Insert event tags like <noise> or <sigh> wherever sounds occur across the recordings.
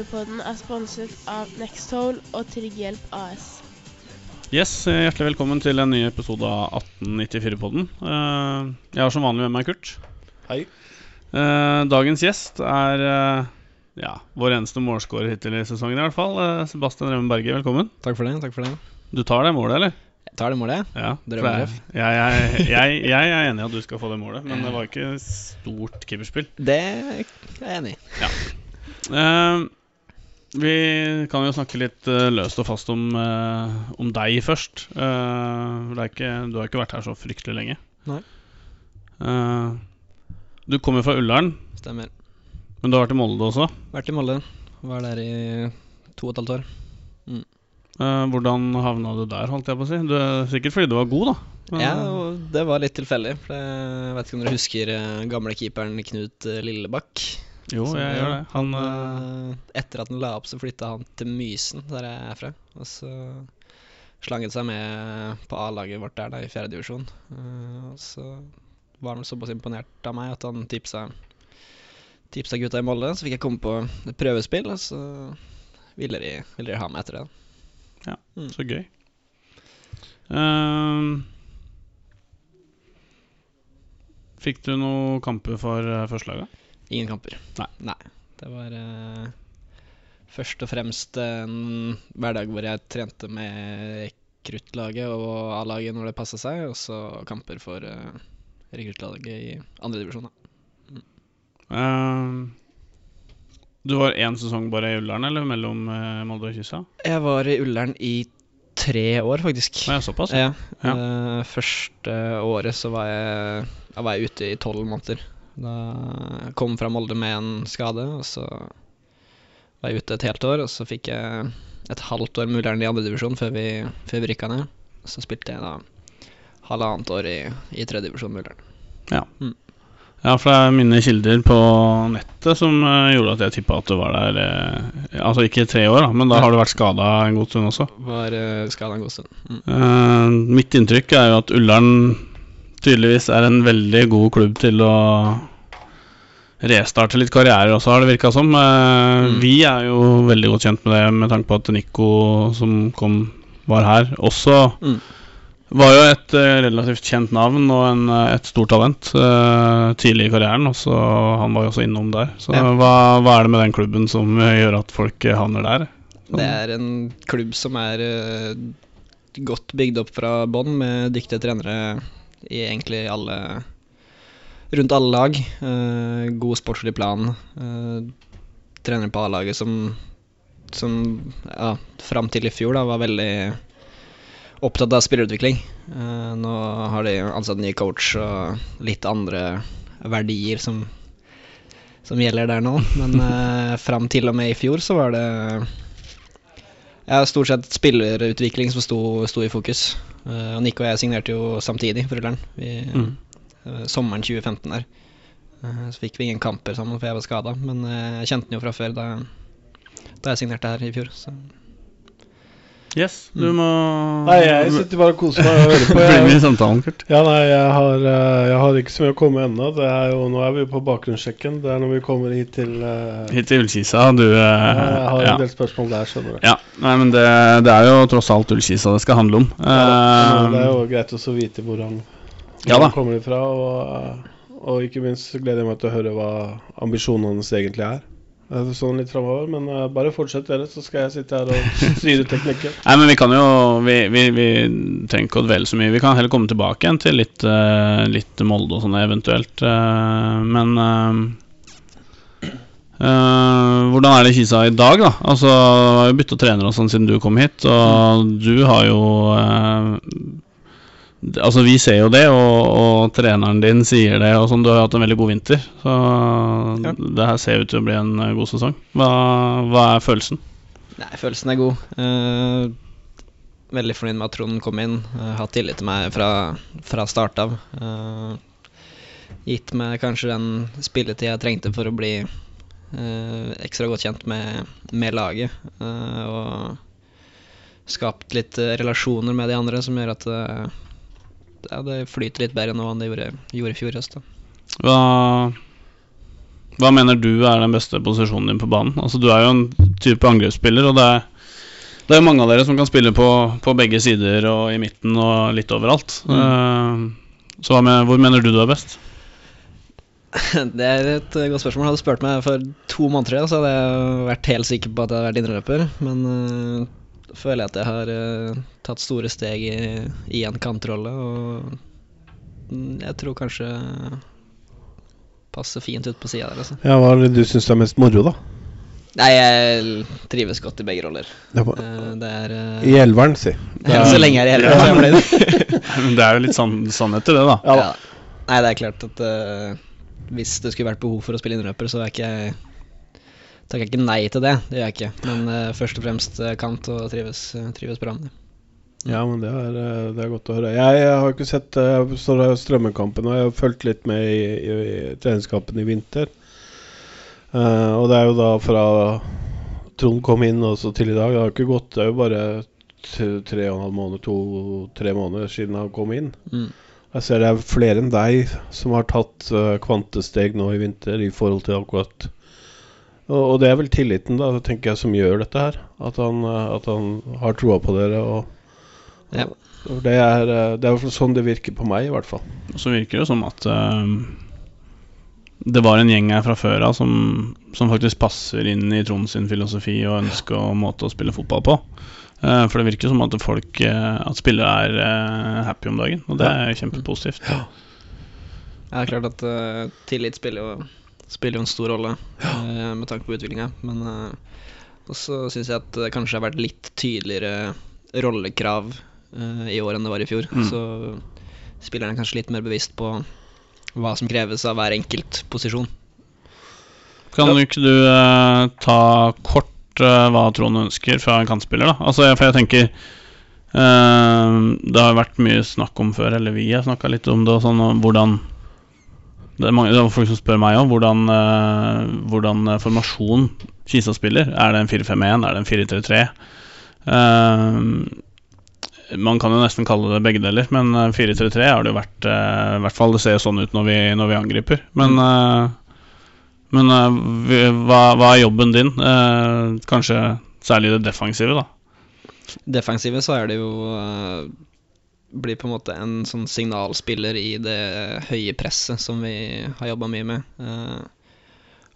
1894-podden er sponset av Nextol og Trygghjelp AS. Yes, Hjertelig velkommen til en ny episode av 1894-podden. Uh, jeg har som vanlig med meg Kurt. Hei. Uh, dagens gjest er uh, ja, vår eneste målskårer hittil i sesongen, i hvert fall. Sebastian Remmen Berge, velkommen. Takk for det. takk for det Du tar det målet, eller? Jeg tar det målet, ja. Drømmetreff. Jeg, jeg, jeg, <laughs> jeg, er enig i at du skal få det målet, men det var ikke stort keeperspill. Det er jeg enig i. Ja. Uh, vi kan jo snakke litt uh, løst og fast om, uh, om deg først. Ikke, du har ikke vært her så fryktelig lenge. Nei Du kommer fra Ullern. Stemmer. Men du har vært i Molde også? Vært i Molde. Var der i to og et halvt år. Mm. hvordan havna du der, holdt jeg på å si? Du, sikkert fordi du var god, da? Men, ja, det var litt tilfeldig. Jeg vet ikke om dere husker gamle keeperen Knut Lillebakk? Jo, jeg, jeg gjør det. Han, uh, etter at han la opp, så flytta han til Mysen, der jeg er fra. Og så slanget seg med på A-laget vårt der, da, i fjerdedivisjon. Uh, eh, og så var han såpass imponert av meg at han tipsa, tipsa gutta i Molde. Så fikk jeg komme på et prøvespill, og så ville de, ville de ha meg etter det. Ja, mm. så gøy. Um, fikk du noen kamper for førstelaget? Ingen kamper. Nei. Nei. Det var uh, først og fremst en hverdag hvor jeg trente med rekruttlaget og A-laget når det passa seg, og så kamper for uh, rekruttlaget i andredivisjon. Mm. Uh, du var én sesong bare i Ullern, eller mellom uh, Molde og Kyssa? Jeg var i Ullern i tre år, faktisk. Ja, såpass? Ja. ja. Første året så var jeg, jeg var ute i tolv måneder. Da kom fra Molde med en skade, og så var jeg ute et helt år. Og så fikk jeg et halvt år Ullern i andredivisjon før, vi, før vi rykka ned. Så spilte jeg da halvannet år i, i tredjedivisjon med Ja. Mm. Ja, for det er mine kilder på nettet som uh, gjorde at jeg tippa at du var der uh, Altså ikke tre år, da, men da har du vært skada en god stund også. Var uh, skada en god stund. Mm. mitt inntrykk er jo at Ullern tydeligvis er en veldig god klubb til å restarte litt karrierer også, har det virka som. Eh, mm. Vi er jo veldig godt kjent med det med tanke på at Nico som kom, var her, også mm. var jo et uh, relativt kjent navn og en, uh, et stort talent uh, tidlig i karrieren. Også, han var jo også innom der. Så ja. hva, hva, er det med den klubben som <laughs> gjør at folk havner der? Så. Det er en klubb som er godt bygd opp fra bånn, med dyktige trenere i egentlig alle rundt alle lag. Uh, god sportslig plan. Uh, trener på A-laget som, som ja, fram til i fjor da, var veldig opptatt av spillerutvikling. Uh, nå har de ansatt ny coach og litt andre verdier som, som gjelder der nå. Men uh, fram til og med i fjor så var det ja, stort sett spillerutvikling som sto, sto i fokus. Uh, og Nico og jeg signerte jo samtidig for Ullern. Vi, mm. Eh, sommeren 2015 der. Eh, så fikk vi ingen kamper sammen, for jeg var skada. Men eh, jeg kjente den jo fra før da, da jeg signerte her i fjor. Så. Yes, du mm. må Nei, jeg sitter bare og koser meg og hører på. <laughs> Bli med i samtalen, Kurt. Ja, nei, jeg har, jeg har ikke så mye å komme ennå. Nå er vi på bakgrunnssjekken. Det er når vi kommer hit til uh, Hit til Ullkisa, du uh, Jeg har ja. en del spørsmål der, skjønner du. Ja, nei, men det, det er jo tross alt Ullkisa det skal handle om. Uh, ja, det er jo greit å vite hvordan ja, hvor kommer de fra? Og, og, ikke minst gleder jeg meg til å høre hva ambisjonene hans egentlig er. Sånn litt fremover, men uh, bare fortsett dere, så skal jeg sitte her og styre teknikken. <laughs> Nei, men vi kan jo Vi, vi, vi trenger ikke å dvele så mye. Vi kan heller komme tilbake igjen til litt, uh, litt Molde og sånn eventuelt. Uh, men hvordan er det i Kisa i dag, da? Altså, Vi har jo bytta trener og sånn siden du kom hit, og du har jo Altså Vi ser jo det, og, og, treneren din sier det. Og sånn, Du har hatt en veldig god vinter. Så ja. det her ser ut til å bli en eh, god sesong. Hva, hva er følelsen? Nei, Følelsen er god. Eh, veldig fornøyd med at Trond kom inn. Uh, hatt tillit til meg fra, fra start av. Eh, gitt meg kanskje den spilletida jeg trengte for å bli eh, ekstra godt kjent med, med laget. og skapt litt relasjoner med de andre som gjør at ja, det flyter litt bedre nå enn det gjorde, gjorde i fjor høst. Hva, Hva mener du er den beste posisjonen din på banen? Altså Du er jo en type angrepsspiller, og det er, det er mange av dere som kan spille på, på begge sider og i midten og litt overalt. Mm. Uh, så med, hvor mener du du er best? <laughs> Det er et godt spørsmål. Hadde du spurt meg for to måneder siden, så hadde jeg vært helt sikker på at jeg hadde vært indreløper. Men uh, føler jeg at jeg har uh, tatt store steg i, i en kantrolle, og jeg tror kanskje passer fint ut på sida der. Altså. Ja, Hva er det du syns er mest moro, da? Nei, jeg trives godt i begge roller. Det, var, uh, det er uh, I elveren, si. Ja, så lenge jeg er i elveren. <laughs> Men det er jo litt sann, sannhet til det, da. Ja, da. Nei, det er klart at uh, hvis det skulle vært behov for å spille innrøper, så er ikke jeg takker ikke nei til det. Det gjør jeg ikke. Men uh, først og fremst uh, kant og trives, uh, trives bra med det. Ja, men det er, det er, godt å høre. Jeg, jeg har ikke sett uh, Strømmekampen, og jeg har fulgt litt med i, i, i treningskampen i vinter. og det er jo da fra Trond kom inn og så til i dag. Det har ikke gått, det er jo bare tre og en halv måned, to-tre måneder siden han kom inn. Mm. Jeg ser det er flere enn deg som har tatt uh, kvantesteg nå i vinter i forhold til akkurat og, det er vel tilliten da, tenker jeg, som gjør dette her. At han, uh, at han har troa på dere. Og, ja. og det, er, uh, det er sånn det virker på meg, i hvert fall. Og så virker det som at det var en gjeng her fra før av som, som, faktisk passer inn i Trond sin filosofi og ønske og måte å spille fotball på. Uh, for det virker som at folk uh, At spillere er uh, happy om dagen, og det er kjempepositivt. Ja. Det er klart at tillit spiller jo, spiller jo, en stor rolle med tanke på utviklinga, men også syns jeg at det kanskje har vært litt tydeligere rollekrav i år enn det var i fjor. Mm. Så spillerne er kanskje litt mer bevisst på hva som kreves av hver enkelt posisjon. Kan ja. ikke du ta kort uh, hva Trond ønsker fra en kantspiller. Da. Altså, for jeg tenker uh, Det har vært mye snakk om før, eller vi har snakka litt om det, og sånn, og hvordan det er, mange, det er folk som spør meg om hvordan, uh, hvordan formasjon Kisa spiller. Er det en 4-5-1? Er det en 4-3-3? man kan jo nesten kalle det begge deler, men 4-3-3 har det jo vært uh, I hvert fall det ser jo sånn ut når vi, når vi angriper. Men uh, men uh, hva, hva, er jobben din? Uh, kanskje særlig det defensive, da? Defensive så er det jo uh, Blir på en måte en sånn signalspiller i det høye presset som vi har jobba mye med. Uh,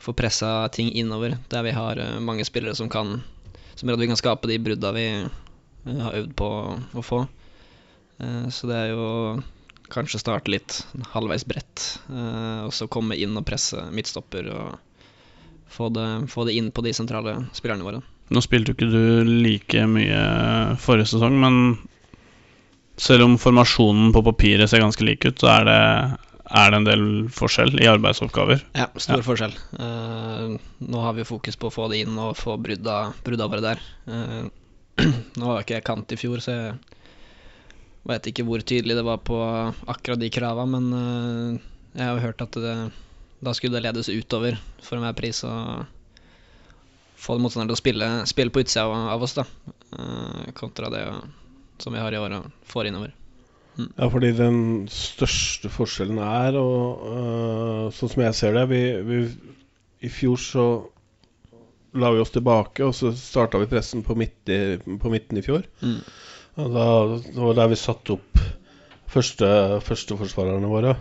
Få pressa ting innover, der vi har mange spillere som kan Som gjør at vi kan skape de brudda vi har øvd på å få. så det er jo kanskje starte litt halvveis bredt, og så komme inn og presse midtstopper og få det, få det, inn på de sentrale spillerne våre. Nå spilte jo ikke du like mye forrige sesong, men selv om formasjonen på papiret ser ganske lik ut, så er det, er det en del forskjell i arbeidsoppgaver? Ja, stor ja. forskjell. Uh, nå har vi fokus på å få det inn og få brudda, brudda våre der. Uh, <clears throat> nå var ikke jeg kant i fjor, så jeg Vet ikke hvor tydelig det var på akkurat de krava, men uh, jeg har jo hørt at det, da skulle det ledes utover for enhver pris og få motstanderen til å spille, spille på utsida av, oss, da. Kontra det som vi har i åra, får innover. Mm. Ja, fordi den største forskjellen er, og uh, sånn som jeg ser det vi, vi, I fjor så la vi oss tilbake, og så starta vi pressen på, midt i, på midten i fjor. Mm. Da, det var der vi satte opp første, førsteforsvarerne våre.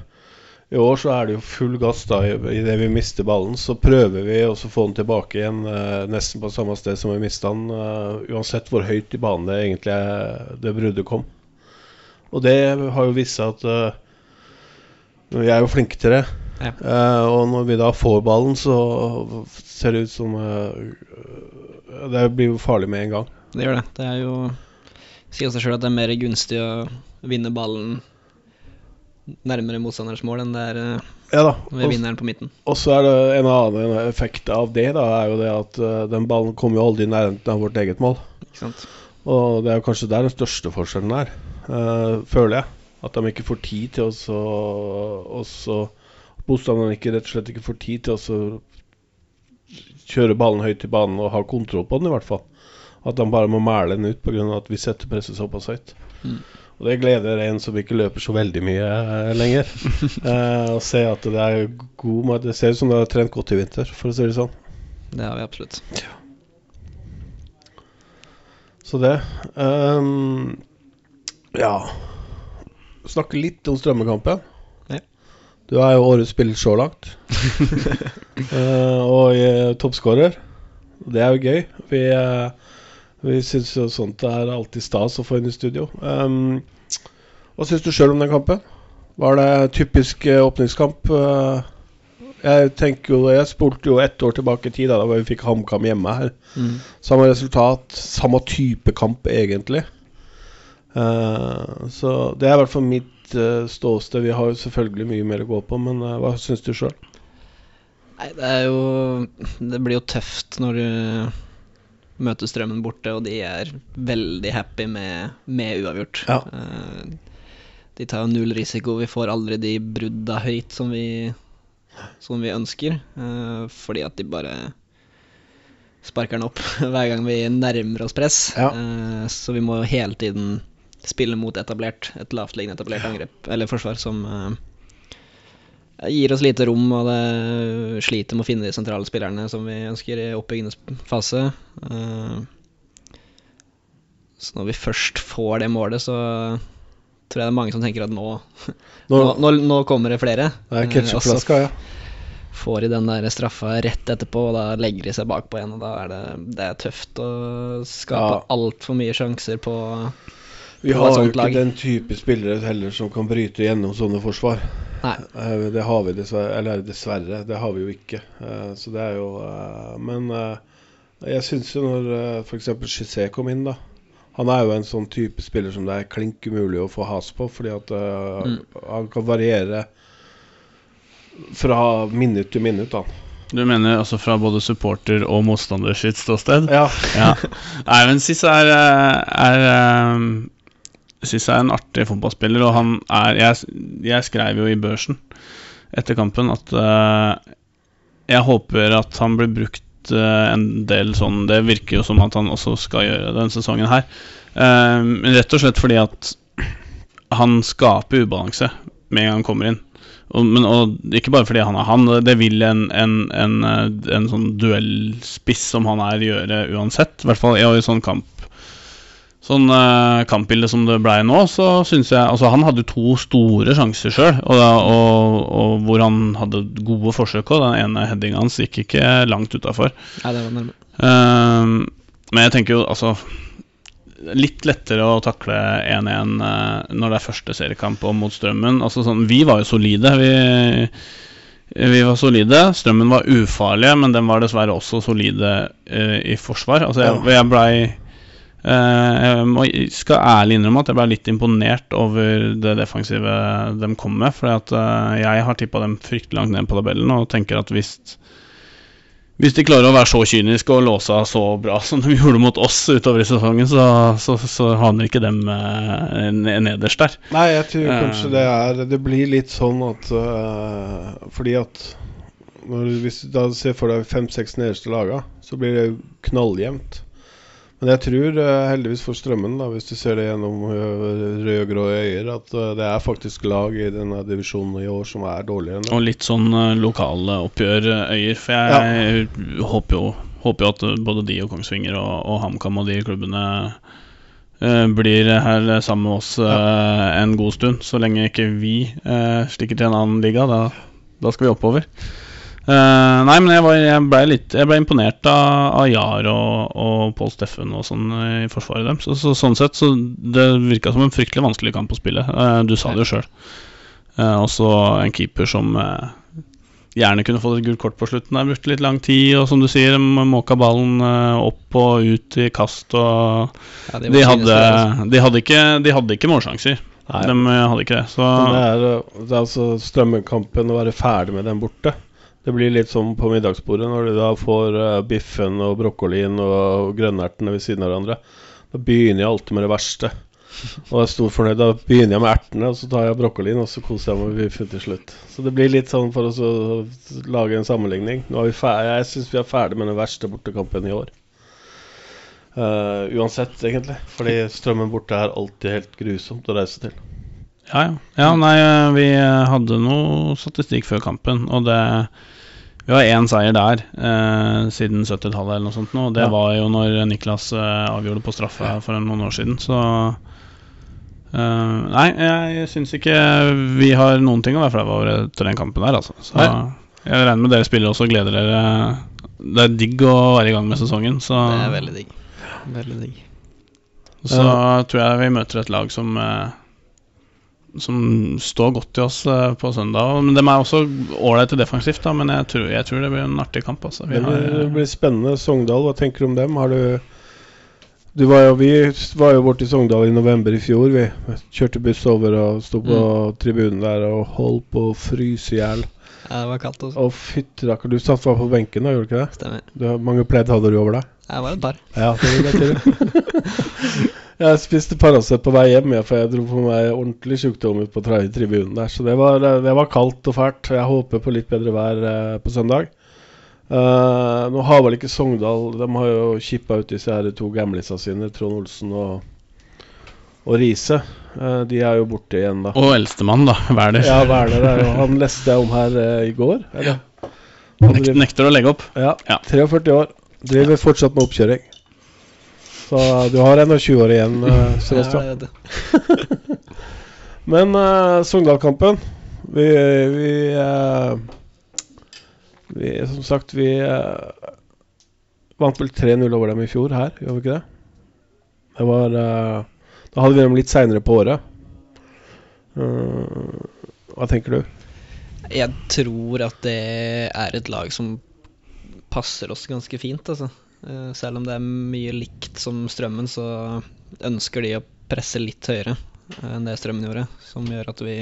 I år så er det jo full gass da idet vi mister ballen. Så prøver vi å få den tilbake igjen eh, nesten på samme sted som vi mista den. Uh, uansett hvor høyt i banen det egentlig er, det bruddet kom. Og det har jo vist seg at uh, Vi er jo flinke til det. Ja. Uh, og når vi da får ballen, så ser det ut som Det blir jo farlig med en gang. Det gjør det. Det er jo sier seg sjøl at det er mer gunstig å vinne ballen nærmere motstanders mål enn det er uh, ja ved vinneren på midten. Og så er det en annen effekt av det, da, er jo det at uh, den ballen kommer jo aldri i nærheten av vårt eget mål. Ikke sant? Og det er jo kanskje der den største forskjellen er, uh, føler jeg. At de ikke får tid til å så Motstanderen ikke rett og slett ikke får tid til å kjøre ballen høyt i banen og ha kontroll på den, i hvert fall. At de bare må mæle den ut pga. at vi setter presset såpass høyt. Mm. Og det gleder en som ikke løper så veldig mye uh, lenger. uh, <laughs> å se at det er god. Det ser ut som du har trent godt i vinter, for å si det sånn. Det har vi absolutt. Ja. Så det um, Ja. Snakke litt om strømmekampen. Ja. Du er jo årets spiller så langt. uh, <laughs> og uh, toppskårer. Det er jo gøy. Vi, uh, vi syns jo sånt er alltid stas å få inn i studio. Um, hva syns du sjøl om den kampen? Var det typisk uh, åpningskamp? Uh, jeg tenker jo, jeg spurte jo ett år tilbake i tid, da, da vi fikk HamKam hjemme her. Mm. Samme resultat, samme type kamp, egentlig. Uh, så det er i hvert fall mitt uh, ståsted. Vi har jo selvfølgelig mye mer å gå på, men uh, hva syns du sjøl? Nei, det er jo Det blir jo tøft når du møter Strømmen borte, og de er veldig happy med, med uavgjort. Ja. De tar jo null risiko. Vi får aldri de brudda høyt som vi, som vi ønsker. Uh, fordi at de bare sparker den opp <laughs> hver gang vi nærmer oss press. Ja. Uh, så vi må jo hele tiden spille mot etablert, et lavtliggende etablert angrep, eller forsvar, som uh, gir oss lite rom, og det sliter med å finne de sentrale spillerne som vi ønsker i oppbyggende fase. så når vi først får det målet, så tror jeg det er mange som tenker at nå, <laughs> nå, nå, nå kommer det flere. Det er ketchupflaska, ja. Får de den der straffa rett etterpå, og da legger de seg bakpå igjen. Og da er det, det er tøft å skape ja. altfor mye sjanser på Vi har jo ikke lag. den type spillere heller som kan bryte gjennom sånne forsvar. Nei. Eh, det har vi dessverre, eller dessverre, det har vi jo ikke. Eh, så det er jo eh, Men jeg syns jo når f.eks. Chissé kom inn, da han er jo en sånn type spiller som det er klink umulig å få has på, fordi at mm. han kan variere fra minutt til minutt. Han. Du mener altså fra både supporter og motstander sitt ståsted? Ja. ja. <laughs> Nei, men Siss er, er, er jeg er en artig fotballspiller, og han er Jeg, jeg skrev jo i børsen etter kampen at uh, jeg håper at han blir brukt uh, en del sånn Det virker jo som at han også skal gjøre denne sesongen her. Uh, rett og slett fordi at han skaper ubalanse med en gang han kommer inn. Og, men, og ikke bare fordi han er han, det vil en, en, en, en sånn duellspiss som han er, gjøre uansett. I hvert fall i sånn kamp sånn uh, kampbilde som det blei nå, så syns jeg Altså, han hadde to store sjanser sjøl, og, og, og, hvor han hadde gode forsøk òg. Den ene headinga hans gikk ikke langt utafor. Uh, men jeg tenker jo, altså Litt lettere å takle 1-1 uh, eh, når det er første seriekamp og mot Strømmen. Altså sånn, Vi var jo solide. Vi, vi var solide. Strømmen var ufarlige, men den var dessverre også solide uh, i forsvar. Altså jeg, jeg blei Eh, jeg skal ærlig innrømme at jeg ble litt imponert over det defensive de kom med. For uh, jeg har tippa dem fryktelig langt ned på tabellen og tenker at hvis, hvis de klarer å være så kyniske og låse av så bra som de <laughs> gjorde mot oss utover i sesongen, så, så, så havner ikke dem uh, nederst der. Nei, jeg tror kanskje det er Det blir litt sånn at Fordi at når, hvis du da ser for deg fem-seks nederste laga, så blir det knalljevnt. Men jeg tror uh, heldigvis for Strømmen, da, hvis du ser det gjennom uh, rød-grå øyer, at uh, det er faktisk lag i denne divisjonen i år som er dårligere enn det. Og litt sånn lokale oppgjør-øyer. For jeg ja. håper, jo, håper, jo, at både de og Kongsvinger og, og HamKam og de klubbene blir her sammen med oss ja. en god stund. Så lenge ikke vi stikker til en annen liga, da, da skal vi oppover. Uh, nei, men jeg, var, jeg, ble litt Jeg ble imponert av, av Jar og, og Pål Steffen og sånn i forsvaret dem. Så, så, sånn sett så det virka som en fryktelig vanskelig kamp å spille. Uh, du sa det jo sjøl. Uh, og så en keeper som gjerne kunne fått et gult kort på slutten. Der brukte litt lang tid, og som du sier, måka ballen opp og ut i kast og ja, de, de, hadde, altså. de, hadde, ikke, de hadde ikke målsjanser. Nei. De hadde ikke det. Så det er, det er altså strømmekampen å være ferdig med den borte. Det blir litt som på middagsbordet, når du da får uh, biffen og brokkolien og grønnertene ved siden av hverandre. Da begynner jeg alltid med det verste. Og jeg er stor fornøyd. Da begynner jeg med ertene, og så tar jeg brokkolien, og så koser jeg meg med biffen til slutt. Så det blir litt sånn for oss å lage en sammenligning. Jeg syns vi er ferdig med den verste bortekampen i år. Uh, uansett, egentlig. Fordi strømmen borte er alltid helt grusomt å reise til. Ja, ja. ja nei, vi hadde noe statistikk før kampen, og det Vi har én seier der eh, siden 70-tallet eller noe sånt nå, og det ja. var jo når Niklas eh, avgjorde på straffe for noen år siden, så eh, Nei, jeg syns ikke vi har noen ting å være flaue over etter den kampen der, altså. Så nei. jeg regner med dere spiller også og gleder dere. Det er digg å være i gang med sesongen, så Det er veldig digg. Veldig digg. Så ja. tror jeg vi møter et lag som eh, Som står godt i oss eh, på søndag. Men De er også ålreite defensivt, da, men jeg tror, jeg tror, det blir en artig kamp. Altså. det, blir, det blir spennende. Sogndal, hva tenker du om dem? Har du du var jo, vi var jo borte i Sogndal i november i fjor. Vi kjørte buss over og sto på mm. tribunen der og holdt på å fryse i hjel. Ja, det var kaldt også. Og fytti Du satt bare på benken da, gjorde du ikke det? Stemmer. Du, mange pledd hadde du over deg? Jeg var et par. Ja, det vil jeg. <laughs> jeg spiste Paracet på vei hjem, for jeg dro på meg ordentlig sykdom ut på tribunen der. Så det var, det var, kaldt og fælt. Jeg håper på litt bedre vær eh, på søndag. Uh, nå har vel ikke Sogndal De har jo kippa ut disse her to gamlisa sine, Trond Olsen og, og Riise. Uh, de er jo borte igjen, da. Og eldstemann, da. Werner. Ja, Wæler. Han leste jeg om her uh, i går. Eller? Nekter, nekter, å legge opp. Ja, ja. 43 år. Driver fortsatt med oppkjøring. Så du har 21 år igjen, uh, Sebastian. <laughs> Men uh, Sogndal-kampen Vi, vi, uh, vi, Som sagt, vi uh, vant vel 3-0 over dem i fjor her, gjør vi ikke det? Det var Da hadde vi dem litt seinere på året. hva tenker du? Jeg tror at det er et lag som passer oss ganske fint, altså. Eh, selv om det er mye likt som strømmen, så ønsker de å presse litt høyere enn det strømmen gjorde. Som gjør at vi,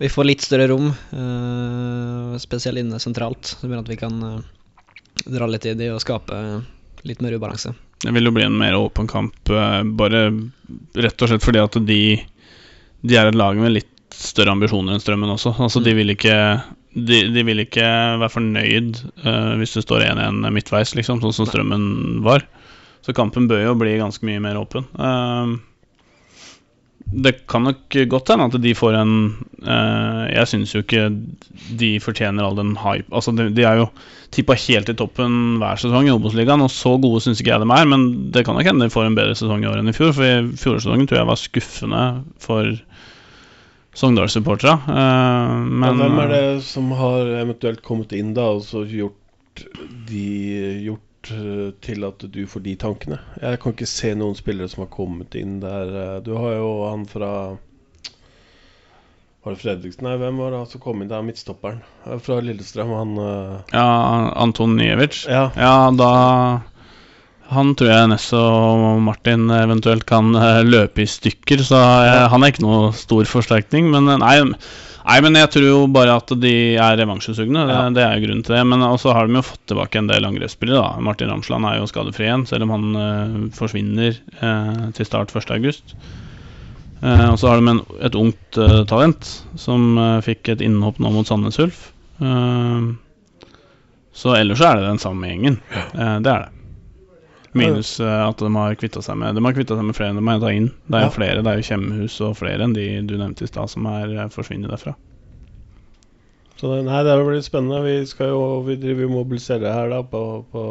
vi får litt større rom, uh, spesielt inne sentralt. Som gjør at vi kan dra litt i det og skape litt mer ubalanse. Det vil jo bli en mer åpen kamp, bare rett og slett fordi at de, de er et lag med litt større ambisjoner enn Strømmen også. Altså mm. De vil ikke de, de, vil ikke være fornøyd uh, hvis det står 1-1 midtveis, liksom, sånn som Strømmen var. Så kampen bør jo bli ganske mye mer åpen. Uh, det kan nok godt hende at de får en uh, Jeg syns jo ikke de fortjener all den hype Altså, de, de er jo tippa helt i toppen hver sesong i Obos-ligaen, og så gode syns ikke jeg de er, men det kan nok hende de får en bedre sesong i år enn i fjor, for i fjorårssesongen tror jeg var skuffende for Sogndal-supportere. Uh, men Hvem er det som har eventuelt kommet inn da og så gjort, de, gjort uh, til at du får de tankene? Jeg kan ikke se noen spillere som har kommet inn der. Uh, du har jo han fra var det Fredriksen? Nei, hvem var det som kom inn der? Midtstopperen fra Lillestrøm. Han Ja, Anton Nievic? Ja. ja, da han tror jeg Ness og Martin eventuelt kan eh, løpe i stykker, så jeg, han er ikke noe stor forsterkning. Men eh, nei, nei, men jeg tror jo bare at de er revansjesugne. Det, ja. det er grunnen til det. Men også har de jo fått tilbake en del angrepsspillere. Martin Ramsland er jo skadefri igjen, selv om han uh, forsvinner uh, til start 1.8. Uh, og så har de en, et ungt uh, talent som fikk et innhopp nå mot Sandnes Ulf. så ellers så er det den samme gjengen. det er det. Minus uh, at de har kvitta seg med De har kvitta seg med flere enn de har henta inn. Det er jo flere, det er jo Kjemhus og flere enn de du nevnte i stad, som er uh, forsvunnet derfra. Så det, nei, det blir spennende. Vi skal jo Vi driver og mobiliserer her da på, på,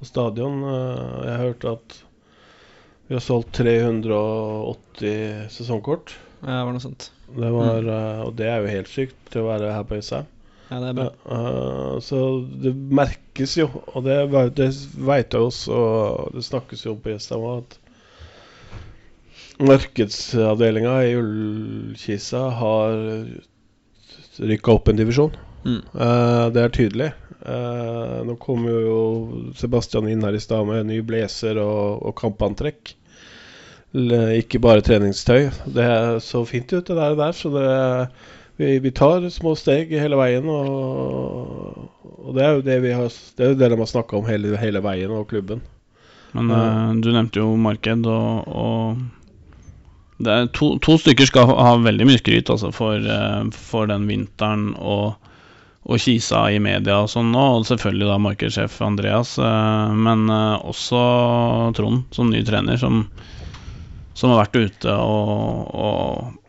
på stadion. Uh, jeg hørte at vi har solgt 380 sesongkort. Ja, det var noe sånt. Det var, mm. Og det er jo helt sykt til å være her på Jessheim. Ja, det er bra. Uh, så det merkes jo, og det, det veit jeg også, og det snakkes jo om på Gjestam at markedsavdelinga i Ullkisa har rykka opp en divisjon. Mm. Uh, det er tydelig. Uh, nå kommer jo Sebastian inn her i stad med ny blazer og, og kampantrekk. Ikke bare treningstøy. Det så fint ut, det der. der så det vi, vi, tar små steg hele veien. Og, og, det er jo det vi har Det er det de har snakka om hele, hele, veien, og klubben. Men uh, du nevnte jo marked, og, og det er to, to, stykker skal ha veldig mye skryt altså, for, uh, for den vinteren og, og kisa i media og sånn nå, og selvfølgelig da markedssjef Andreas, uh, men også Trond som ny trener, som, som har vært ute og, og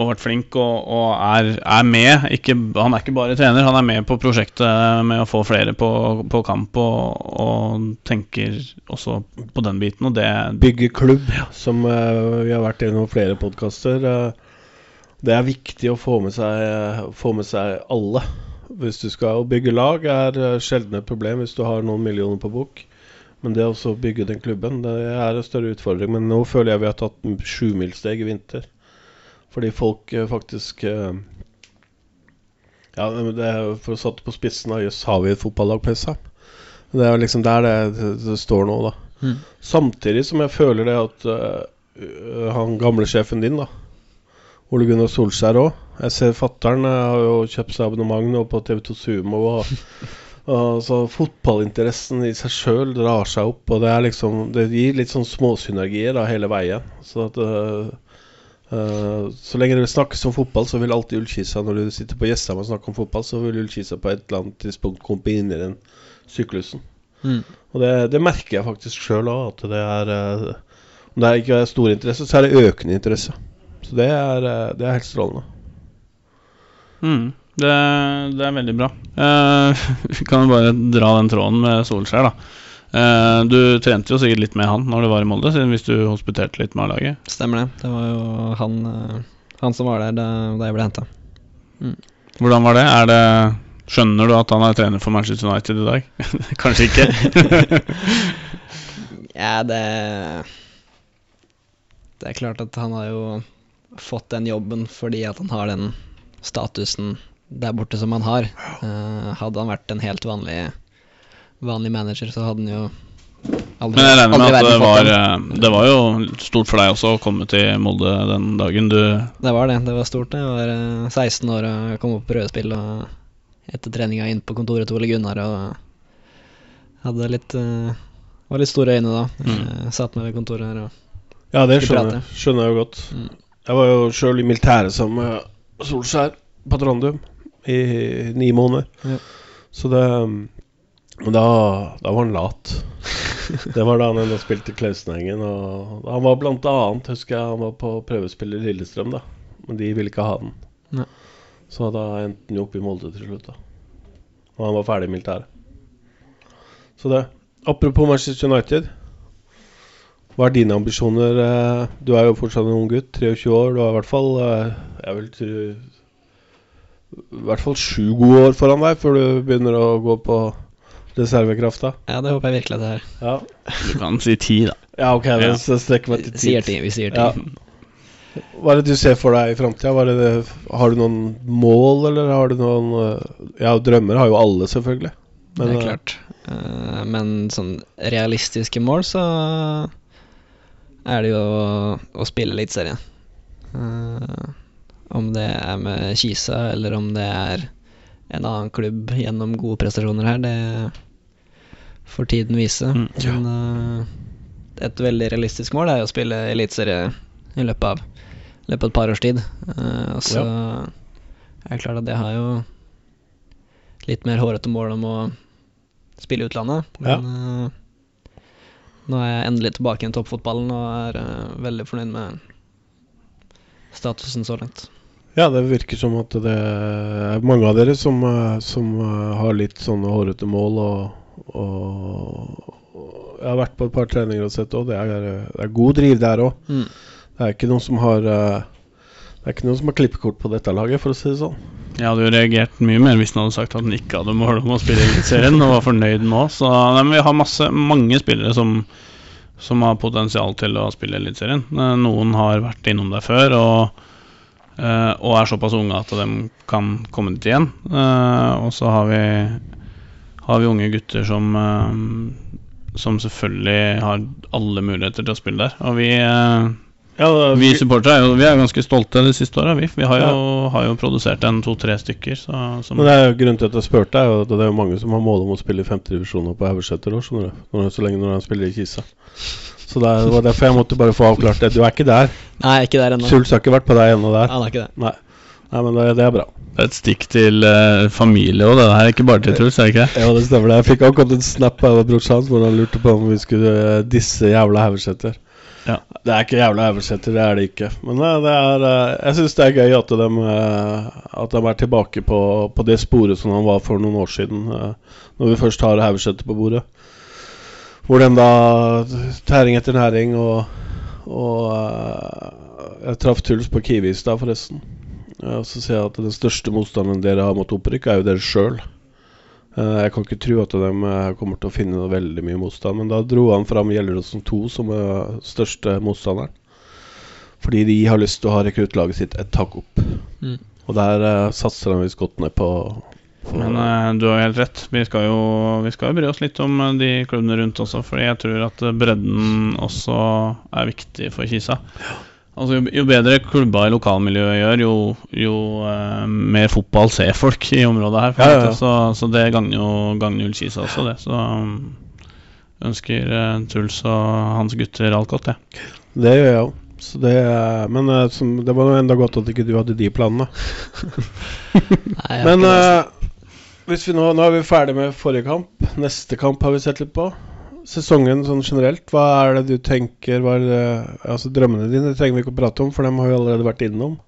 og vært flink og, og er, er, med. Ikke, han er ikke bare trener, han er med på prosjektet med å få flere på, på kamp og, og, tenker også på den biten. Og det Bygge klubb, som uh, vi har vært gjennom flere podkaster. Uh, det er viktig å få med, seg, få med seg alle. Hvis du skal bygge lag, er uh, sjelden et problem hvis du har noen millioner på bok. Men det å bygge den klubben, det er en større utfordring. Men nå føler jeg vi har tatt sjumilssteg i vinter. Fordi folk uh, faktisk uh, Ja, det er for å sette på spissen av jøss, har vi et fotballag på Hessheim? Det er liksom der det, det, står nå, da. Mm. Samtidig som jeg føler det at uh, han gamle sjefen din, da, Ole Gunnar Solskjær òg Jeg ser fattern har jo kjøpt seg abonnement nå på TV2 Sumo. og <laughs> Altså, fotballinteressen i seg sjøl drar seg opp, og det er liksom Det gir litt sånn småsynergier da hele veien. Så at uh, Uh, så lenge det snakkes om fotball, så vil alltid Ullkisa Når du sitter på Jessheim og snakker om fotball, så vil Ullkisa på et eller annet tidspunkt komme inn i den syklusen. Mm. Og det, det, merker jeg faktisk sjøl òg, at det er uh, Om det ikke er stor interesse, så er det økende interesse. Så det er, uh, det er helt strålende. Mm. Det, det, er veldig bra. <laughs> vi kan bare dra den tråden med Solskjær, da. Uh, du trente jo sikkert litt med han når du var i Molde, siden hvis du hospiterte litt med A-laget? Stemmer det. Det var jo han, uh, han som var der da, da jeg ble henta. Mm. Hvordan var det? Er det Skjønner du at han er trener for Manchester United i dag? <laughs> Kanskje ikke? <laughs> ja, det Det er klart at han har jo fått den jobben fordi at han har den statusen der borte som han har. Uh, hadde han vært en helt vanlig vanlig manager, så hadde han jo aldri Men jeg regner med at det var, eh, det var, jo stort for deg også å komme til Molde den dagen du Det var det. Det var stort. Jeg var 16 eh, år og kom opp på prøvespill og etter treninga inn på kontoret til Ole Gunnar og hadde litt uh, Var litt store øyne da. Mm. Satt meg ved kontoret her og Ja, det skjønner, skjønner jeg jo godt. Mm. Jeg var jo sjøl i militæret som med Solskjær på Trandum i ni måneder. Ja. Så det men da, da, var han lat. det var da han ennå spilte Klausenengen. Og han var blant annet, husker jeg, han var på prøvespill i Lillestrøm, da. Men de ville ikke ha den. Ja. Så da endte han jo opp i Molde til slutt, da. Og han var ferdig i militæret. Så det. Apropos Manchester United. Hva er dine ambisjoner? Eh, du er jo fortsatt en ung gutt, 23 år. Du har i hvert fall eh, Jeg vil tro I hvert fall sju gode år foran deg før du begynner å gå på reservekrafta? Ja, det håper jeg virkelig at det er. Ja. Du kan si ti, da. Ja, ok, ja. så strekker meg til ti. Sier ti, vi sier ti. Ja. Hva er det du ser for deg i framtida? Har du noen mål, eller har du noen eh, Ja, drømmer har jo alle, selvfølgelig. Men, det er eh, klart. Uh, men sånn realistiske mål, så er det jo å, å spille Eliteserien. Uh, om det er med Kisa, eller om det er en annen klubb gjennom gode prestasjoner her, det får tiden vise. Mm, ja. Men uh, et veldig realistisk mål er å spille eliteserie i løpet av, løpet av et par års tid. Uh, og så ja. er det klart at jeg har jo litt mer hårete mål om å spille utlandet. Men ja. uh, nå er jeg endelig tilbake i toppfotballen og er veldig fornøyd med statusen så langt. Ja, det virker som at det er mange av dere som, eh, som eh, har litt sånne hårete mål. Og, og, jeg har vært på et par treninger og sett òg. Det, det, er god driv der òg. Mm. Det er ikke noen som har eh, Det er ikke noen som har klippekort på dette laget, for å si det sånn. Jeg hadde jo reagert mye mer hvis han hadde sagt at han ikke hadde mål om å spille Eliteserien og var fornøyd nå. Så nei, vi har masse, mange spillere som, som har potensial til å spille Eliteserien. Noen har vært innom der før. og og er såpass unge at de kan komme dit igjen. Uh, og så har vi, har vi unge gutter som, uh, som selvfølgelig har alle muligheter til å spille der. Og vi, ja, vi supportere er jo vi er ganske stolte de siste åra. Vi, vi har, jo, ja. har jo produsert en to-tre stykker. Så, Men det er jo Grunnen til at jeg spurte, er jo at det er jo mange som har mål om å spille i femtedivisjon på Haugeseter òg, så lenge når de spiller i Kisa. Så det var derfor jeg måtte bare få avklart det. Du er ikke der. Nei, ikke der ennå. Suls har ikke vært på deg ennå der. Han er ikke det. Nei. Nei, men det, det er bra. Det er et stikk til uh, familie òg, det her er ikke bare til Truls, er det ikke? Ja, det stemmer. det Jeg fikk akkurat en snap av brorsan hvor han lurte på om vi skulle uh, disse jævla Haugesæter. Ja. Det er ikke jævla Haugesæter, det er det ikke. Men uh, det er, jeg syns det er gøy at de, at de er tilbake på, på, det sporet som han var for noen år siden, når vi først har Haugesæter på bordet. Hvor de da tæring etter næring og, og Jeg traff Truls på Kiwi i stad, forresten. Og så sier jeg at den største motstanderen dere har mot opprykk, er jo dere sjøl. Uh, jeg kan ikke tro at de eh, kommer til å finne veldig mye motstand, men da dro han fram Gjelleråsen 2 som er største motstanderen. Fordi de har lyst til å ha rekruttlaget sitt et tak opp. Mm. Og der uh, satser han visst godt ned på, Men uh, du har helt rett. Vi skal, jo, vi skal jo bry oss litt om de klubbene rundt også, fordi jeg tror at bredden også er viktig for Kisa. Altså, jo, jo, bedre klubba i lokalmiljøet gjør, jo, jo uh, mer fotball ser folk i området her. Ja, ja. Så, så, det gagner jo gagner Kisa også, det. Så um, ønsker uh, Truls og hans gutter alt godt, det. Det gjør jeg òg. Det, men som, det var enda godt at ikke du hadde de planene. <laughs> Nei, men hvis vi nå, nå er vi ferdig med forrige kamp. Neste kamp har vi sett litt på sesongen sånn generelt, hva er det du tenker var Altså Drømmene dine trenger vi ikke å prate om, for dem har vi allerede vært innom.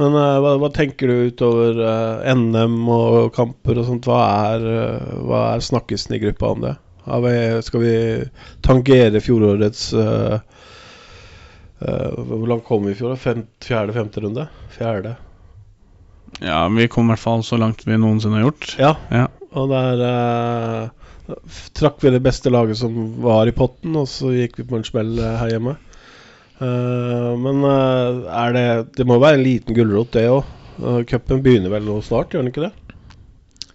Men uh, hva, hva, tenker du utover uh, eh, NM og kamper og sånt? Hva er, uh, hva er snakkesen i gruppa om det? Vi, skal vi tangere fjorårets Hvor langt kom vi i fjor? Fjerde-femte runde? Fjerde? Ja, vi kom i hvert fall så langt vi noensinne har gjort. Ja, ja. og der er trakk vi det beste laget som var i potten, og så gikk vi på en smell eh, her hjemme. Uh, men uh, er det Det må være en liten gulrot, det òg. Uh, Cupen begynner vel nå snart, gjør den ikke det?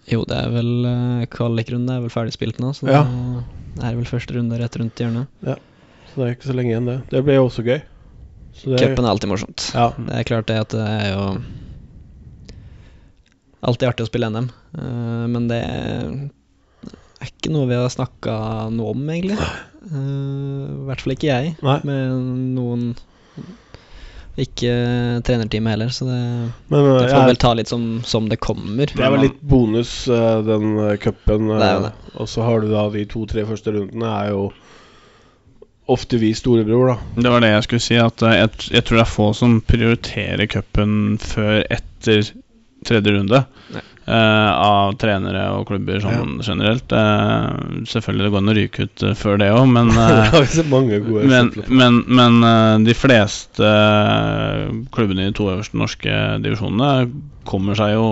Jo, det er vel uh, kvalikrunde er vel ferdig spilt nå, så ja. det er vel første runde rett rundt hjørnet. Ja, så det er ikke så lenge igjen, det. Det blir jo også gøy. Cupen er alltid morsomt. Ja. Det er klart det at det er jo Alltid artig å spille NM, men det er ikke noe vi har snakka noe om, egentlig. Uh, I hvert fall ikke jeg, Nei. med noen ikke trenerteamet heller, så det, Men, uh, det får jeg, vel ta litt som, som, det kommer. Det er vel litt bonus, den cupen. og så har du da de to-tre første rundene er jo ofte vi storebror, da. Det var det jeg skulle si, at jeg, jeg tror det er få som prioriterer cupen før etter tredje runde. Uh, av trenere og klubber sånn ja. generelt. Uh, selvfølgelig det går an å ryke ut uh, før det òg, <laughs> men, men, men, men de fleste klubbene i de to øverste norske divisjonene kommer seg jo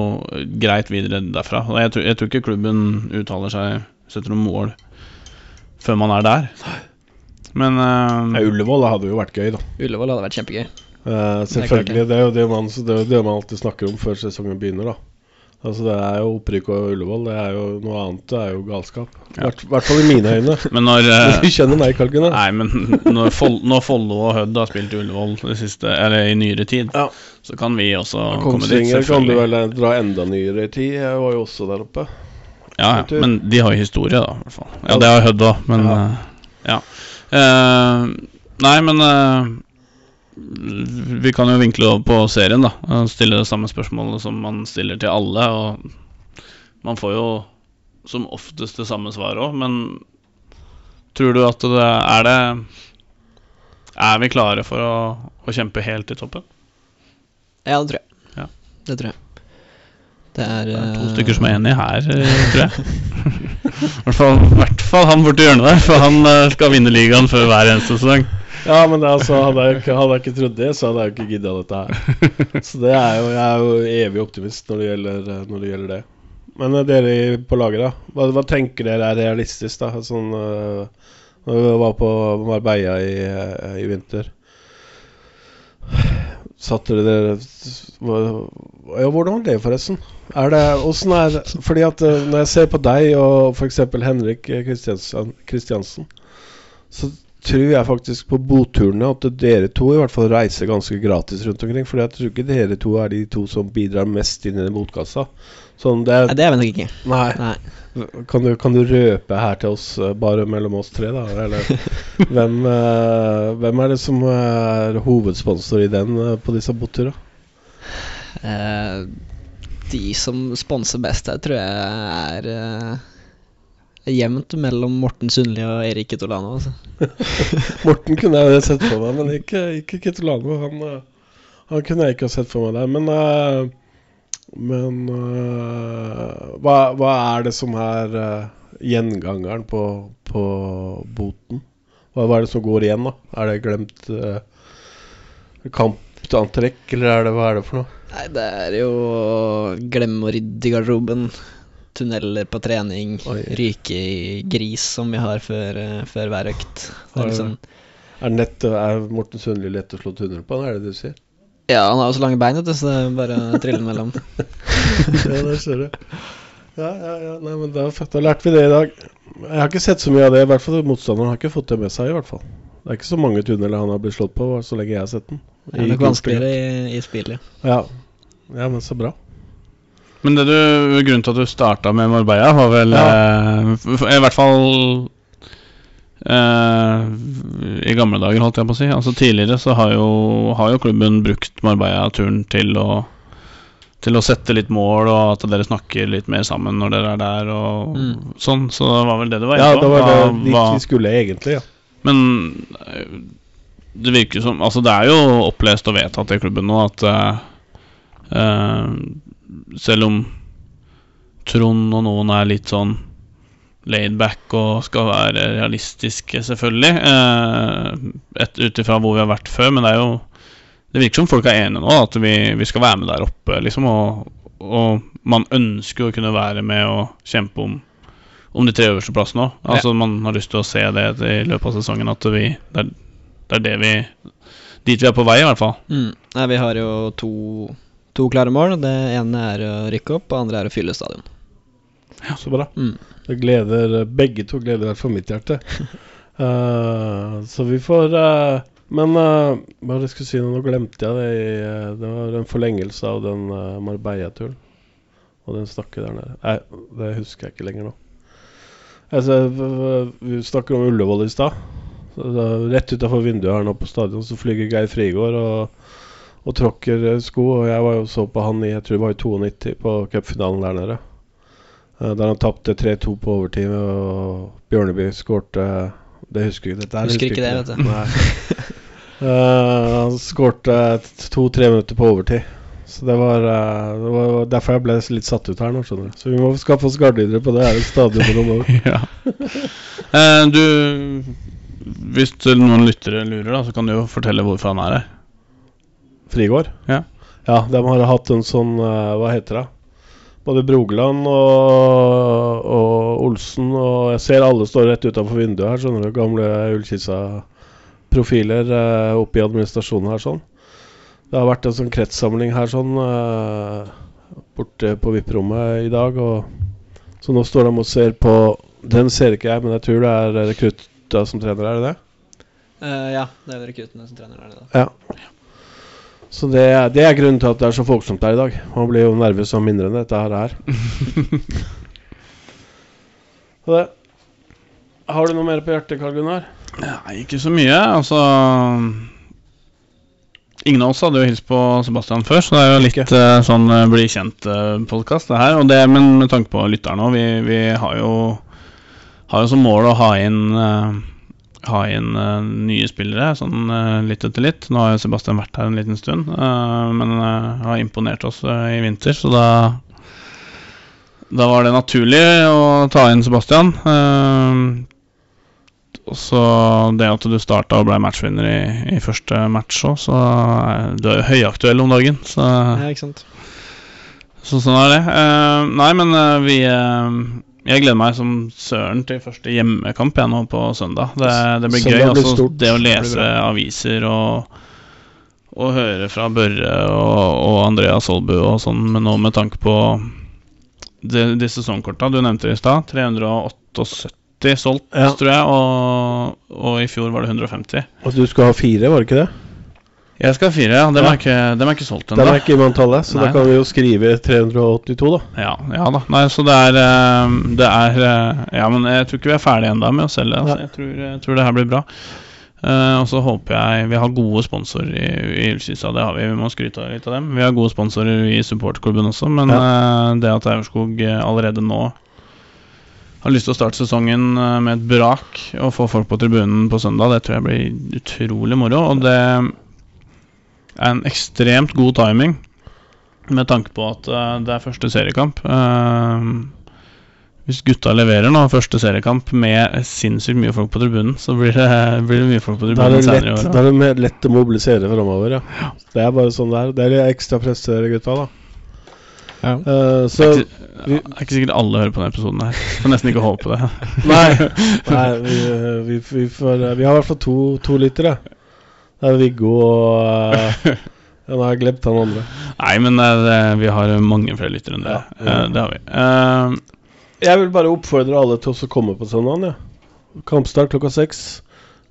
greit videre derfra. Og jeg, jeg tror ikke klubben uttaler seg, setter noen mål før man er der. Men ja, Ullevål hadde jo vært gøy, da. Ullevål hadde vært kjempegøy. Selvfølgelig. Det er, det er jo det man, det, det man alltid snakker om før sesongen begynner, da. Altså Det er jo opprykk og Ullevål. Det er jo Noe annet det er jo galskap. I ja. hvert fall i mine øyne. <laughs> Men når uh, <laughs> Du kjenner meg, Kalkun. Nei, men når, Fol når Follo og Hødd har spilt Ullevål det siste, eller i nyere tid, ja. så kan vi også ja, komme dit. Kongsvinger kan du vel eh, dra enda nyere i tid. Jeg var jo også der oppe. Ja, ja. men de har jo historie, da. I hvert fall. Ja, det har Hødd òg, men ja. Uh, ja. Uh, nei, men vi kan jo vinkle over på serien, da. Stille det samme spørsmålet som man stiller til alle. Og man får jo som oftest det samme svaret òg, men tror du at det er det Er vi klare for å, å kjempe helt i toppen? Ja, det tror jeg. Ja. Det tror jeg. Det er, det er to stykker som er enige her, eh, tror jeg. <laughs> I hvert fall han borti hjørnet der, for han eh, skal vinne ligaen før hver eneste sesong. <laughs> Ja, men det, altså, hadde, jeg, hadde, jeg, ikke trodd det, så hadde jeg ikke gidda dette her. <laughs> Så det er jo, jeg er jo evig optimist når det gjelder, når det, gjelder det. Men uh, dere på laget, da. Hva, hva, tenker dere er realistisk? da? Sånn, uh, når vi var på Marbella i, uh, i vinter Satte dere Ja, hvordan var det, forresten? Er det, åssen er Fordi at når jeg ser på deg og f.eks. Henrik Kristiansen, så tror jeg faktisk på boturene at dere to i hvert fall reiser ganske gratis rundt omkring. For jeg tror ikke dere to er de to som bidrar mest inn i den botkassa. Sånn det, nei, det er vi nok ikke. Nei. nei. Kan, du, kan, du, røpe her til oss, eh, bare mellom oss tre, da? Eller <laughs> hvem, uh, hvem er det som er hovedsponsor i den uh, på disse boturene? Uh, de som sponser best her, tror jeg er eh, jevnt mellom Morten Sundli og Erik Kitolano. Altså. <laughs> Morten kunne jeg sett for meg, men ikke, ikke Kitolano. Han, eh, han, kunne jeg ikke ha sett for meg der. Men, uh, men uh, hva, hva, er det som er gjengangeren på, på boten? Hva, hva, er det som går igjen, da? Er det glemt kampantrekk, eller er det, hva er det for noe? Nei, det er jo glemme å rydde i garderoben tunneler på trening, Oi. ryke i gris som vi har før, uh, før hver økt. Det er, liksom, er, nett, er Morten Sundli lett å slå tunnel på, er det det du sier? Ja, han har jo så lange bein, så det er bare å trille mellom. <laughs> ja, det ser du. Ja, ja, ja. Nei, men da, da lærte vi det i dag. Jeg har ikke sett så mye av det. I hvert fall Motstanderen har ikke fått det med seg. i hvert fall Det er ikke så mange tunneler han har blitt slått på, så lenge jeg har sett den. Det er nok vanskeligere i, i spillet. Ja. ja, men så bra. Men det du, grunnen til at du starta med Marbella, var vel ja. eh, I hvert fall eh, i gamle dager, holdt jeg på å si. Altså Tidligere så har jo, har jo klubben brukt Marbella-turen til å til å sette litt mål, og at dere snakker litt mer sammen når dere er der. Og mm. sånn, Så det var vel det du var? Ja, det var det hva, vi skulle egentlig, ja. Men eh, det virker som Altså, det er jo opplest og vedtatt i klubben nå at uh, selv om Trond og noen er litt sånn laidback og skal være realistiske, selvfølgelig, eh, ut ifra hvor vi har vært før. Men det er jo Det virker som folk er enige nå, at vi, vi skal være med der oppe, liksom. Og, og, man ønsker å kunne være med og kjempe om, om de tre øverste plassene òg. Altså, ja. man har lyst til å se det i løpet av sesongen, at vi, det, er, det er det vi Dit vi er på vei, i hvert fall. Mm. Nei, vi har jo to to klare mål. Det ene er å rykke opp, og det andre er å fylle stadion. Ja, Så bra. Mm. Det gleder Begge to gleder for mitt hjerte. uh, <laughs> så vi får uh, Men uh, hva jeg skulle si nå? Nå glemte jeg det. det var en forlengelse av den Marbella-turen. Og den snakker der nede. Nei, det husker jeg ikke lenger nå. Altså, vi snakker om Ullevål i stad. Rett utafor vinduet her nå på stadion så flyger Geir Frigård og og tråkker eh, sko. Og jeg var jo så på han i jeg tror det var i 92 på cupfinalen der nede. Uh, der han tapte 3-2 på overtid, og Bjørneby skårte Det husker jeg ikke. husker ikke det, vet du. uh, han skårte to-tre minutter på overtid. Så det var, uh, det var, derfor jeg ble litt satt ut her nå, skjønner du. Så vi må skaffe oss gardinere på det her stadion på noen <laughs> år. ja. du Hvis noen lyttere lurer, da, så kan du jo fortelle hvorfor han er her. Frigård? Ja. ja, de har hatt en sånn uh, Hva heter det? Både Brogland og, og, Olsen og Jeg ser alle står rett utafor vinduet her, skjønner du. Gamle Ullkisa-profiler uh, oppe i administrasjonen her sånn. Det har vært en sånn kretssamling her sånn uh, borte på VIP-rommet i dag. Og, så nå står de og ser på Den ser ikke jeg, men jeg tror det er rekrutta som trener, er det det? Uh, ja, det er rekruttene som trener, der det da. Ja. Så det, det, er grunnen til at det er så folksomt der i dag. Man blir jo nervøs av mindre enn dette her. <laughs> det. Har du noe mer på hjertet, Karl Gunnar? Nei, ikke så mye. Altså Ingen av oss hadde jo hilst på Sebastian før, så det er jo litt uh, sånn uh, bli kjent-podkast, uh, det her. Og det, men med tanke på lytterne òg, vi, vi, har jo har jo som mål å ha inn uh, ha inn uh, nye spillere sånn uh, litt etter litt. Nå har jo Sebastian vært her en liten stund, uh, men har imponert oss i vinter, så da da var det naturlig å ta inn Sebastian. så det at du starta og ble matchvinner i, i første match òg, så du er jo høyaktuell om dagen. Så, ja, ikke sant. Så sånn er det. nei, men vi jeg gleder meg som søren til første hjemmekamp jeg nå på søndag. Det, det blir søndag gøy. Blir altså, det å lese aviser og, og høre fra Børre og, og Andreas Holbu og sånn, men nå med tanke på de, de sesongkorta du nevnte i stad. 378 solgt, ja. tror jeg, og, og, i fjor var det 150. Og du skulle ha fire, var det ikke det? Jeg skal ha fire, ja. Er, ikke, dem er ikke solgt ennå. Dem er ikke i manntallet, så Nei. da kan vi jo skrive 382, da. Ja, ja da. Nei, så det er, eh, det er eh, Ja, men jeg tror ikke vi er ferdige ennå med å selge. Altså. Jeg, tror, jeg, tror, det her blir bra. Uh, og så håper jeg Vi har gode sponsorer i, i Ullkisa, det har vi. Vi må skryte litt av dem. Vi har gode sponsorer i supportklubben også, men ja. uh, det at Aurskog allerede nå har lyst til å starte sesongen med et brak og få folk på tribunen på søndag, det tror jeg blir utrolig moro. Og det en ekstremt god timing med tanke på at uh, det er første seriekamp. Uh, hvis gutta leverer nå første seriekamp med sinnssykt mye folk på tribunen, så blir det, <laughs> blir det mye folk på tribunen senere i år. Da er det lett å mobilisere framover, ja. ja. Det er bare sånn det er. Det er ekstra press til dere gutta, da. Ja. Uh, så det er, ikke, det er ikke sikkert alle hører på denne episoden her. Får nesten ikke håpe det. <laughs> Nei, <laughs> nei vi, vi, vi, får, vi, har i hvert fall to, to liter, ja. Det er Viggo og uh, nå har jeg glemt han andre. Nei, men det, vi har mange flere lyttere enn det. Ja, ja. det har vi. Uh, jeg vil bare oppfordre alle til å komme på søndagen. Ja. Kampstart klokka seks.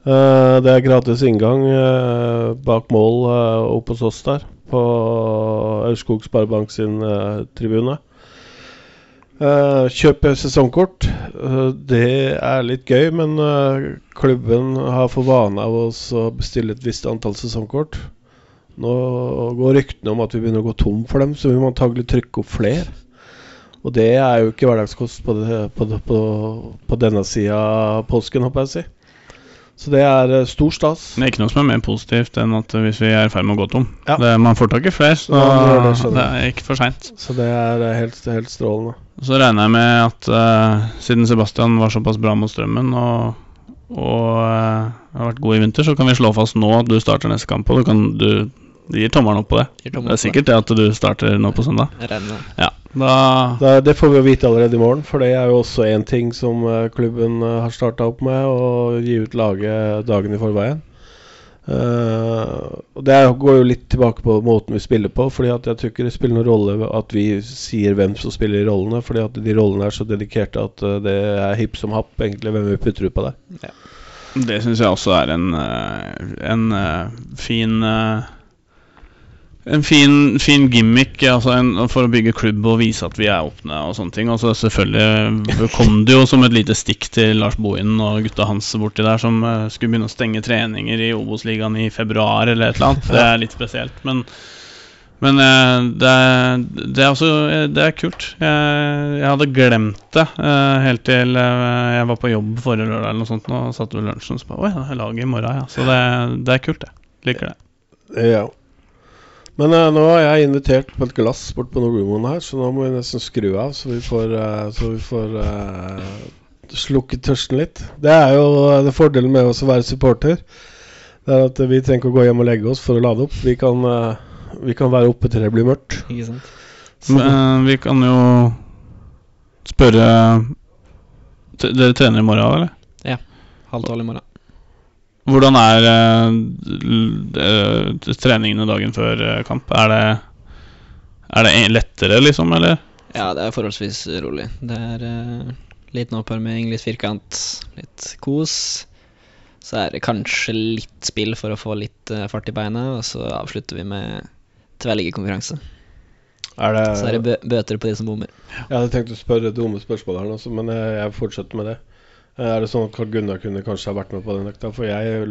Uh, det er gratis inngang uh, bak mål oppe hos oss der, på Aurskog Sparebank sin tribune. Kjøp sesongkort. det er litt gøy, men klubben har for vane av oss å bestille et visst antall sesongkort. Nå går ryktene om at vi begynner å gå tom for dem, så vi må antagelig trykke opp flere. Og det er jo ikke hverdagskost på, det, på, på, på denne sida av påsken, håper jeg å si. Så det er uh, stor stas. Det er ikke noe som er mer positivt enn at hvis vi er i ferd med å gå tom. Ja. Det, man får tak i flere, så ja, det, det, det, er ikke for seint. Så det er uh, helt, helt, strålende. Så regner jeg med at uh, siden Sebastian var såpass bra mot strømmen og, og har vært god i vinter, så kan vi slå fast nå at du starter neste kamp. Og du, kan, du, du gir tommelen opp på det. Det er sikkert det at du starter nå på søndag. Ja. Da... Da, det får vi jo vite allerede i morgen, for det er jo også én ting som uh, klubben uh, har starta opp med, å gi ut laget dagen i forveien. Uh, det går jo litt tilbake på måten vi spiller på, Fordi at jeg tror ikke det spiller noen rolle at vi sier hvem som spiller rollene, fordi at de rollene er så dedikerte at det er hipp som happ egentlig hvem vi putter ut på det. Ja. Det syns jeg også er en, en fin en fin, fin gimmick altså en, for å bygge klubb og vise at vi er åpne og sånne ting. Altså, selvfølgelig kom det jo som et lite stikk til Lars Bohinen og gutta hans borti der som uh, skulle begynne å stenge treninger i Obos-ligaen i februar eller et eller annet. Det er litt spesielt. Men, men uh, det, er, det, er også Det er kult. Jeg, jeg hadde glemt det uh, helt til jeg var på jobb forrige lørdag eller noe sånt og satt ved lunsjen og så bare Å ja, laget i morgen, ja. Så det, det er kult, det. Liker det. Ja. Men uh, nå har jeg invitert på et glass bort på Nordmoen her, så nå må vi nesten skru av, så vi får, uh, så vi får uh, slukket tørsten litt. Det er jo det fordelen med å være supporter. Det er at vi trenger ikke å gå hjem og legge oss for å lade opp. Vi kan, vi kan være oppe til det blir mørkt. Ikke sant. Men, vi kan jo spørre Dere trener i morgen, eller? Ja. Halv tolv i morgen. Hvordan er uh, treningene dagen før uh, kamp? Er det, er det lettere, liksom, eller? Ja, det er forholdsvis rolig. Det er uh, liten oppvarming, litt firkant, litt kos. Så er det kanskje litt spill for å få litt uh, fart i beina, og så avslutter vi med tverrliggerkonkurranse. Er det... Så er det bø bøter på de som bommer. Jeg hadde tenkt å spørre dumme spørsmål her nå, men jeg, jeg fortsetter med det. Er det sånn at Karl Gunnar kunne kanskje ha vært med på den økta? For jeg,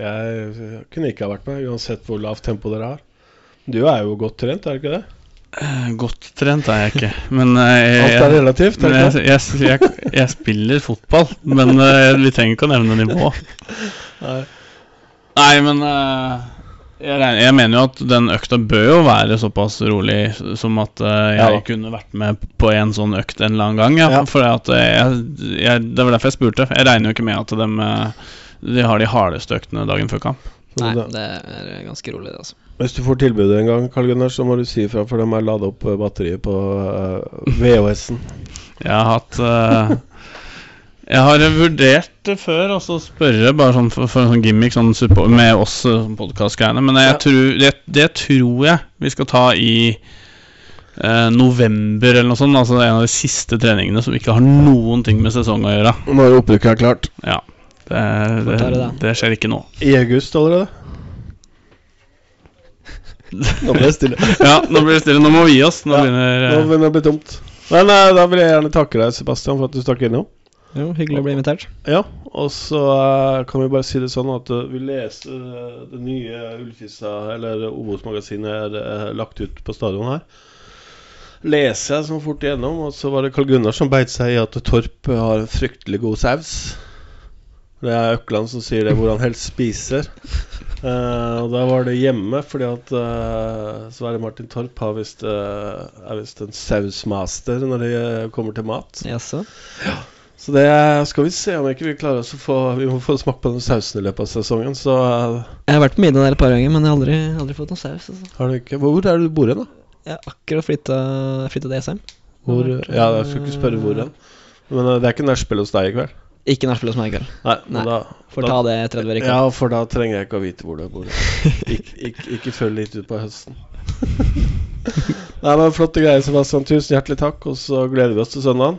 jeg, kunne ikke ha vært med, uansett hvor lavt tempo dere har. Du er jo godt trent, er du ikke det? Eh, godt trent er jeg ikke, men jeg, <laughs> Alt er relativt? Er jeg, jeg, jeg, spiller fotball, men vi trenger ikke å nevne nivå. <laughs> Nei. Nei, men uh, jeg, regner, jeg, mener jo at den økta bør jo være såpass rolig som at uh, jeg ja. kunne vært med på en sånn økt en eller annen gang. Ja. Ja. For at jeg, jeg, det var derfor jeg spurte. Jeg regner jo ikke med at de, eh, de har de hardeste øktene dagen før kamp. Nei, det er ganske rolig, det, altså. Hvis du får tilbudet en gang, Karl Gunnar, så må du si ifra, for de har lada opp batteriet på uh, VHS-en. Jeg har hatt uh, <laughs> Jeg har vurdert det før, altså spørre bare sånn for, for en sånn gimmick sånn med oss eh, podkast-greiene. Men jeg ja. tror, det, det, tror jeg vi skal ta i eh, november eller noe sånt. Altså en av de siste treningene som ikke har noen ting med sesong å gjøre. Når opprykket er klart. Ja. Det, det, det, skjer ikke nå. I august allerede? Nå ble det stille. <laughs> ja, nå blir det stille. Nå må vi gi oss. Nå, ja, begynner, nå begynner det å bli tomt. Men uh, da vil jeg gjerne takke deg, Sebastian, for at du stakk innom. Jo, hyggelig å bli invitert. Ja, og så uh, kan vi bare si det sånn at uh, vi leser uh, det nye Ullkissa, eller Obos-magasinet, er lagt ut på stadion her. Leser jeg sånn fort igjennom, og så var det Karl Gunnar som beit seg i at Torp har fryktelig god saus. Det er Økland som sier det hvor han helst spiser. Uh, og da var det hjemme, fordi at uh, Sverre Martin Torp har vist, uh, er visst en sausmaster når det kommer til mat. Jaså? Ja. Så det skal vi se om ikke vi klarer oss å få Vi må få smake på den sausen i løpet av sesongen, så Jeg har vært på middag der et par ganger, men jeg har aldri, aldri fått noe saus. Altså. Har du ikke Hvor er det du bor hen, da? Jeg har akkurat flytta, flytta til SM. Hvor, ja, jeg skulle ikke spørre hvor hen. Men det er ikke nachspiel hos deg i kveld? Ikke nachspiel hos meg i kveld. Nei, Nei. Da, Får ta det 30 uker. Ja, for da trenger jeg ikke å vite hvor du bor. <laughs> Ik ikke, ikke følg litt ut på høsten. <laughs> Nei, men Flotte greier, Sebastian. Tusen hjertelig takk. Og så gleder vi oss til søndagen.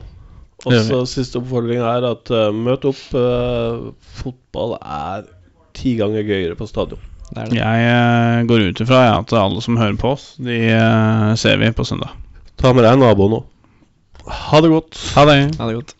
Og så siste oppfordring er at uh, møt opp. Uh, fotball er ti ganger gøyere på stadion. Det det. Jeg uh, går ut ifra ja, at alle som hører på oss, de ser vi på søndag. Ta med deg naboen òg. Ha det godt. Ha det. Ha det godt.